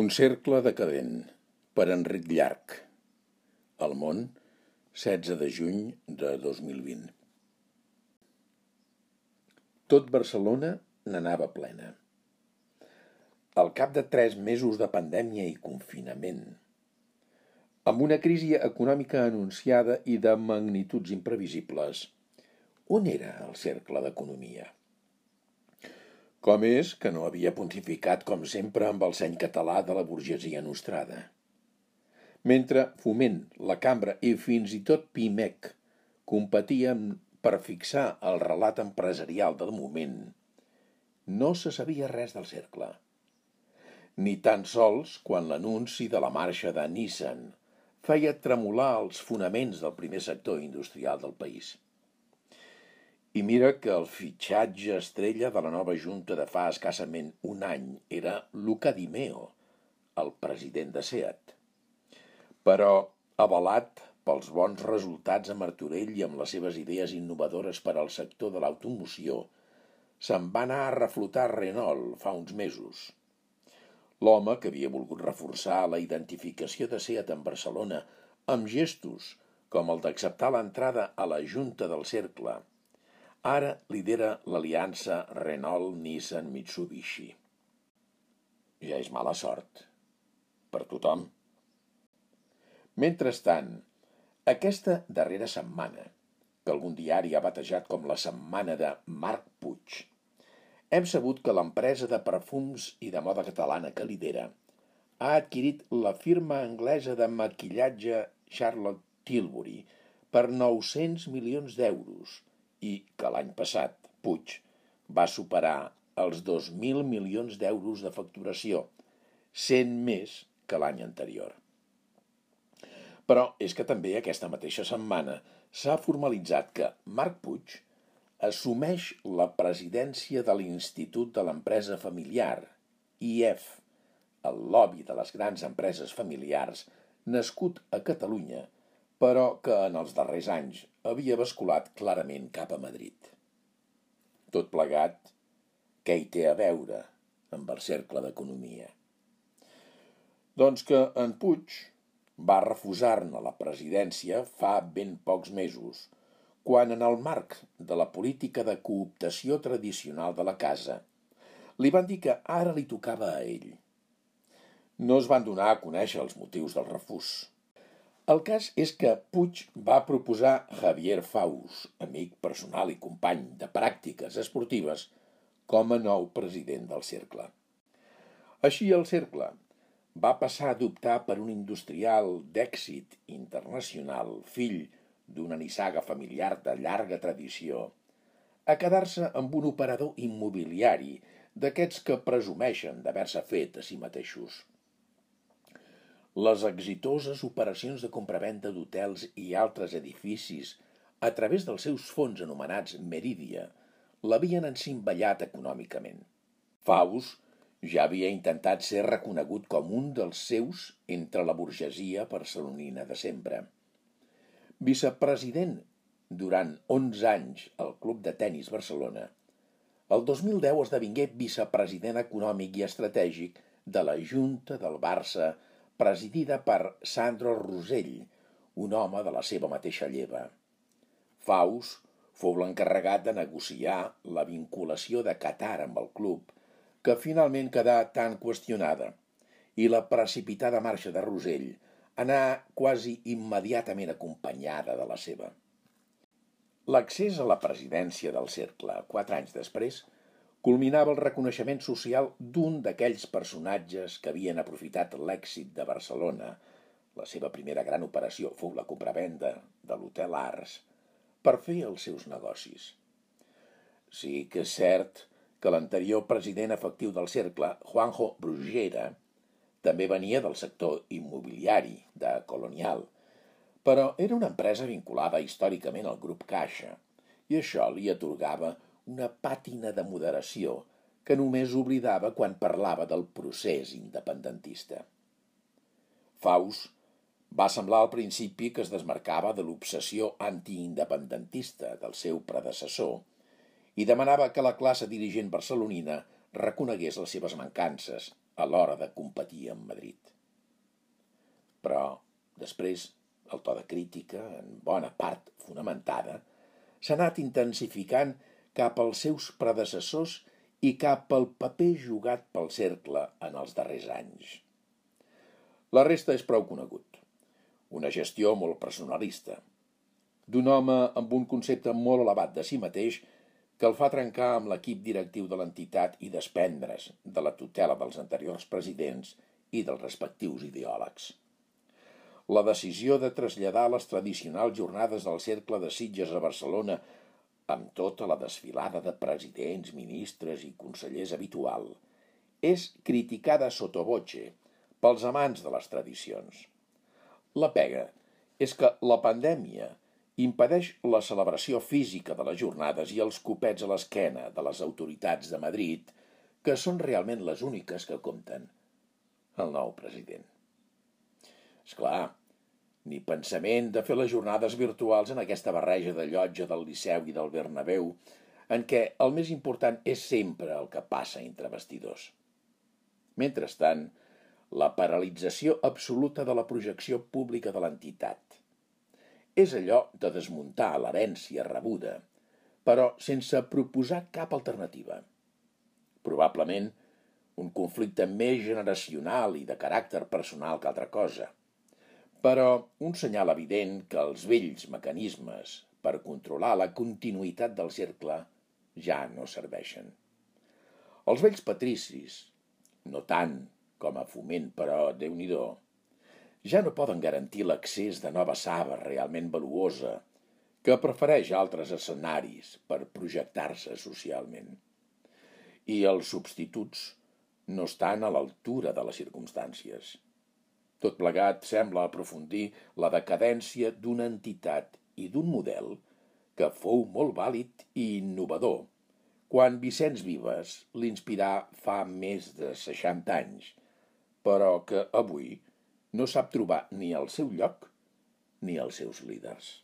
Un cercle decadent, per Enric Llarch. El món, 16 de juny de 2020. Tot Barcelona n'anava plena. Al cap de tres mesos de pandèmia i confinament, amb una crisi econòmica anunciada i de magnituds imprevisibles, on era el cercle d'economia? Com és que no havia pontificat com sempre amb el seny català de la burgesia nostrada. Mentre Foment, la Cambra i fins i tot Pimec competien per fixar el relat empresarial del moment, no se sabia res del cercle. Ni tan sols quan l'anunci de la marxa de Nissan feia tremolar els fonaments del primer sector industrial del país. I mira que el fitxatge estrella de la nova junta de fa escassament un any era Luca Di Meo, el president de SEAT. Però, avalat pels bons resultats a Martorell i amb les seves idees innovadores per al sector de l'automoció, se'n va anar a reflotar Renault fa uns mesos. L'home que havia volgut reforçar la identificació de SEAT en Barcelona amb gestos com el d'acceptar l'entrada a la Junta del Cercle Ara lidera l'aliança Renault-Nissan-Mitsubishi. Ja és mala sort. Per tothom. Mentrestant, aquesta darrera setmana, que algun diari ha batejat com la setmana de Marc Puig, hem sabut que l'empresa de perfums i de moda catalana que lidera ha adquirit la firma anglesa de maquillatge Charlotte Tilbury per 900 milions d'euros, i que l'any passat Puig va superar els 2.000 milions d'euros de facturació, 100 més que l'any anterior. Però és que també aquesta mateixa setmana s'ha formalitzat que Marc Puig assumeix la presidència de l'Institut de l'Empresa Familiar, IEF, el lobby de les grans empreses familiars, nascut a Catalunya però que en els darrers anys havia basculat clarament cap a Madrid. Tot plegat, què hi té a veure amb el cercle d'economia? Doncs que en Puig va refusar-ne la presidència fa ben pocs mesos, quan en el marc de la política de cooptació tradicional de la casa li van dir que ara li tocava a ell. No es van donar a conèixer els motius del refús. El cas és que Puig va proposar Javier Faus, amic personal i company de pràctiques esportives, com a nou president del Cercle. Així el Cercle va passar a adoptar per un industrial d'èxit internacional, fill d'una nissaga familiar de llarga tradició, a quedar-se amb un operador immobiliari d'aquests que presumeixen d'haver-se fet a si mateixos. Les exitoses operacions de compravenda d'hotels i altres edificis a través dels seus fons anomenats Meridia l'havien encimballat econòmicament. Faus ja havia intentat ser reconegut com un dels seus entre la burgesia barcelonina de sempre. Vicepresident durant 11 anys al Club de Tenis Barcelona, el 2010 esdevingué vicepresident econòmic i estratègic de la Junta del Barça presidida per Sandro Rosell, un home de la seva mateixa lleva. Faus fou l'encarregat de negociar la vinculació de Qatar amb el club, que finalment quedà tan qüestionada, i la precipitada marxa de Rosell anà quasi immediatament acompanyada de la seva. L'accés a la presidència del Cercle, quatre anys després, culminava el reconeixement social d'un d'aquells personatges que havien aprofitat l'èxit de Barcelona, la seva primera gran operació fou la compravenda de l'Hotel Ars, per fer els seus negocis. Sí que és cert que l'anterior president efectiu del cercle, Juanjo Brugera, també venia del sector immobiliari de Colonial, però era una empresa vinculada històricament al grup Caixa, i això li atorgava una pàtina de moderació que només oblidava quan parlava del procés independentista. Faus va semblar al principi que es desmarcava de l'obsessió antiindependentista del seu predecessor i demanava que la classe dirigent barcelonina reconegués les seves mancances a l'hora de competir amb Madrid. Però, després, el to de crítica, en bona part fonamentada, s'ha anat intensificant cap als seus predecessors i cap al paper jugat pel cercle en els darrers anys. La resta és prou conegut. Una gestió molt personalista, d'un home amb un concepte molt elevat de si mateix que el fa trencar amb l'equip directiu de l'entitat i desprendre's de la tutela dels anteriors presidents i dels respectius ideòlegs. La decisió de traslladar les tradicionals jornades del Cercle de Sitges a Barcelona amb tota la desfilada de presidents, ministres i consellers habitual, és criticada sotobotxe pels amants de les tradicions. La pega és que la pandèmia impedeix la celebració física de les jornades i els copets a l'esquena de les autoritats de Madrid, que són realment les úniques que compten el nou president. És clar, ni pensament de fer les jornades virtuals en aquesta barreja de llotja del Liceu i del Bernabéu, en què el més important és sempre el que passa entre vestidors. Mentrestant, la paralització absoluta de la projecció pública de l'entitat – és allò de desmuntar l'herència rebuda, però sense proposar cap alternativa. Probablement un conflicte més generacional i de caràcter personal que altra cosa, però un senyal evident que els vells mecanismes per controlar la continuïtat del cercle ja no serveixen. Els vells patricis, no tant com a foment, però déu nhi ja no poden garantir l'accés de nova saba realment valuosa, que prefereix altres escenaris per projectar-se socialment. I els substituts no estan a l'altura de les circumstàncies. Tot plegat sembla aprofundir la decadència d'una entitat i d'un model que fou molt vàlid i innovador quan Vicenç Vives l'inspirà fa més de 60 anys, però que avui no sap trobar ni el seu lloc ni els seus líders.